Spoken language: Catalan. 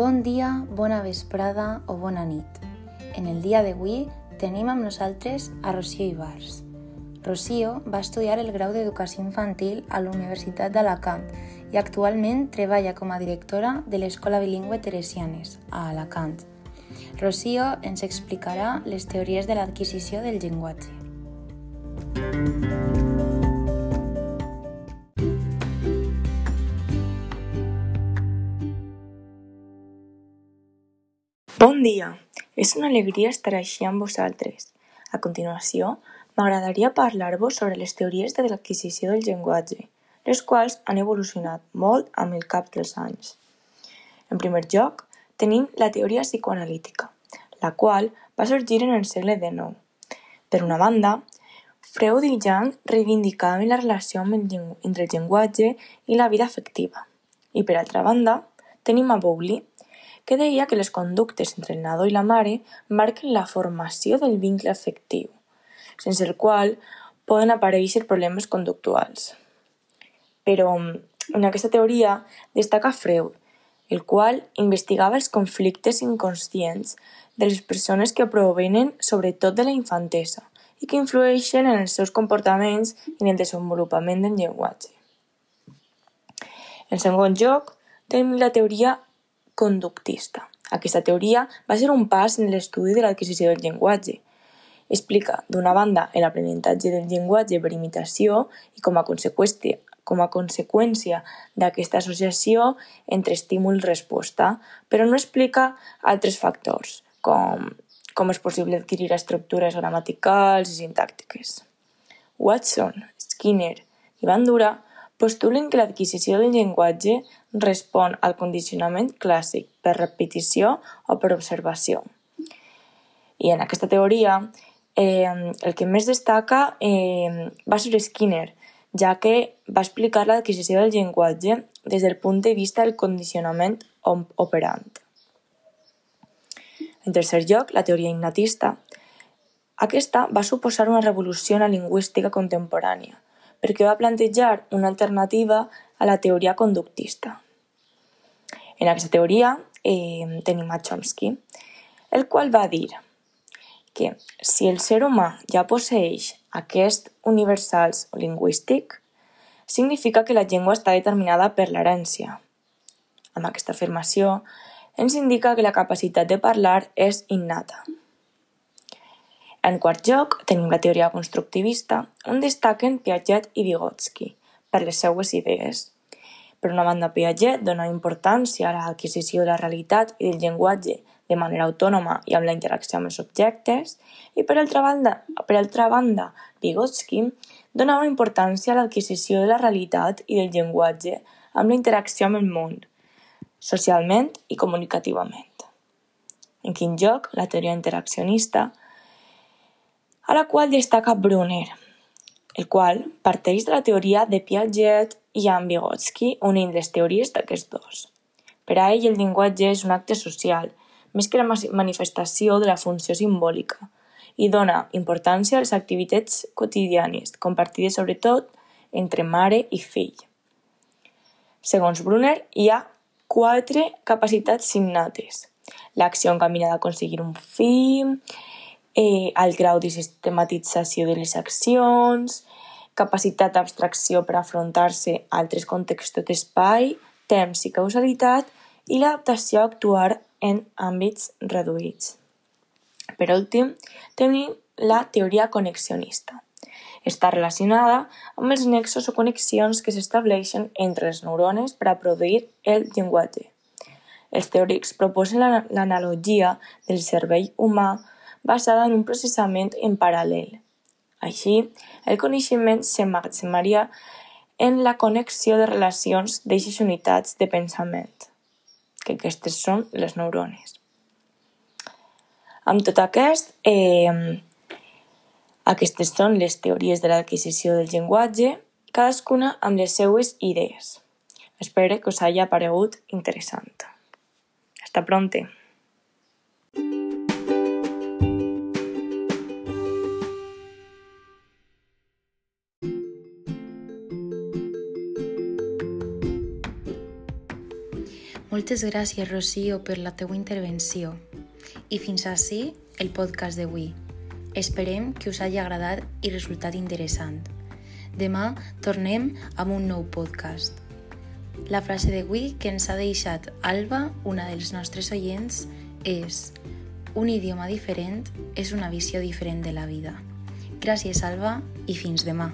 Bon dia, bona vesprada o bona nit. En el dia d'avui tenim amb nosaltres a Rocío Ibars. Rocío va estudiar el grau d'Educació Infantil a la Universitat d'Alacant i actualment treballa com a directora de l'Escola Bilingüe Teresianes, a Alacant. Rocío ens explicarà les teories de l'adquisició del llenguatge. Bon dia! És una alegria estar així amb vosaltres. A continuació, m'agradaria parlar-vos sobre les teories de l'adquisició del llenguatge, les quals han evolucionat molt amb el cap dels anys. En primer lloc, tenim la teoria psicoanalítica, la qual va sorgir en el segle XIX. Per una banda, Freud i Jung reivindicaven la relació entre el llenguatge i la vida afectiva. I per altra banda, tenim a Bowley, que deia que les conductes entre el nadó i la mare marquen la formació del vincle afectiu, sense el qual poden aparèixer problemes conductuals. Però en aquesta teoria destaca Freud, el qual investigava els conflictes inconscients de les persones que provenen sobretot de la infantesa i que influeixen en els seus comportaments i en el desenvolupament del llenguatge. En segon lloc, tenim la teoria conductista. Aquesta teoria va ser un pas en l'estudi de l'adquisició del llenguatge. Explica, d'una banda, l'aprenentatge del llenguatge per imitació i com a conseqüència com a conseqüència d'aquesta associació entre estímul i resposta, però no explica altres factors, com com és possible adquirir estructures gramaticals i sintàctiques. Watson, Skinner i Bandura postulen que l'adquisició del llenguatge respon al condicionament clàssic per repetició o per observació. I en aquesta teoria, eh, el que més destaca eh, va ser Skinner, ja que va explicar l'adquisició del llenguatge des del punt de vista del condicionament operant. En tercer lloc, la teoria innatista. Aquesta va suposar una revolució en la lingüística contemporània, perquè va plantejar una alternativa a la teoria conductista. En aquesta teoria eh, tenim a Chomsky, el qual va dir que si el ser humà ja posseix aquest universals lingüístic, significa que la llengua està determinada per l'herència. Amb aquesta afirmació ens indica que la capacitat de parlar és innata. En quart lloc, tenim la teoria constructivista, on destaquen Piaget i Vygotsky per les seues idees. Per una banda, Piaget dona importància a l'adquisició de la realitat i del llenguatge de manera autònoma i amb la interacció amb els objectes, i per altra banda, per altra banda Vygotsky donava importància a l'adquisició de la realitat i del llenguatge amb la interacció amb el món, socialment i comunicativament. En quin lloc, la teoria interaccionista a la qual destaca Brunner, el qual parteix de la teoria de Piaget i Jan Vygotsky unint les teories d'aquests dos. Per a ell, el llenguatge és un acte social, més que la manifestació de la funció simbòlica, i dona importància a les activitats quotidianes, compartides sobretot entre mare i fill. Segons Brunner, hi ha quatre capacitats innates. L'acció encaminada a aconseguir un fi, eh, el grau de sistematització de les accions, capacitat d'abstracció per afrontar-se a altres contextos d'espai, temps i causalitat i l'adaptació a actuar en àmbits reduïts. Per últim, tenim la teoria connexionista. Està relacionada amb els nexos o connexions que s'estableixen entre les neurones per a produir el llenguatge. Els teòrics proposen l'analogia del cervell humà basada en un processament en paral·lel. Així, el coneixement s'emmagatzemaria en la connexió de relacions d'eixes unitats de pensament, que aquestes són les neurones. Amb tot aquest, eh, aquestes són les teories de l'adquisició del llenguatge, cadascuna amb les seues idees. Espero que us hagi paregut interessant. Hasta pronto. Moltes gràcies, Rocío, per la teua intervenció. I fins així el podcast d'avui. Esperem que us hagi agradat i resultat interessant. Demà tornem amb un nou podcast. La frase d'avui que ens ha deixat Alba, una dels nostres oients, és un idioma diferent és una visió diferent de la vida. Gràcies, Alba, i fins demà.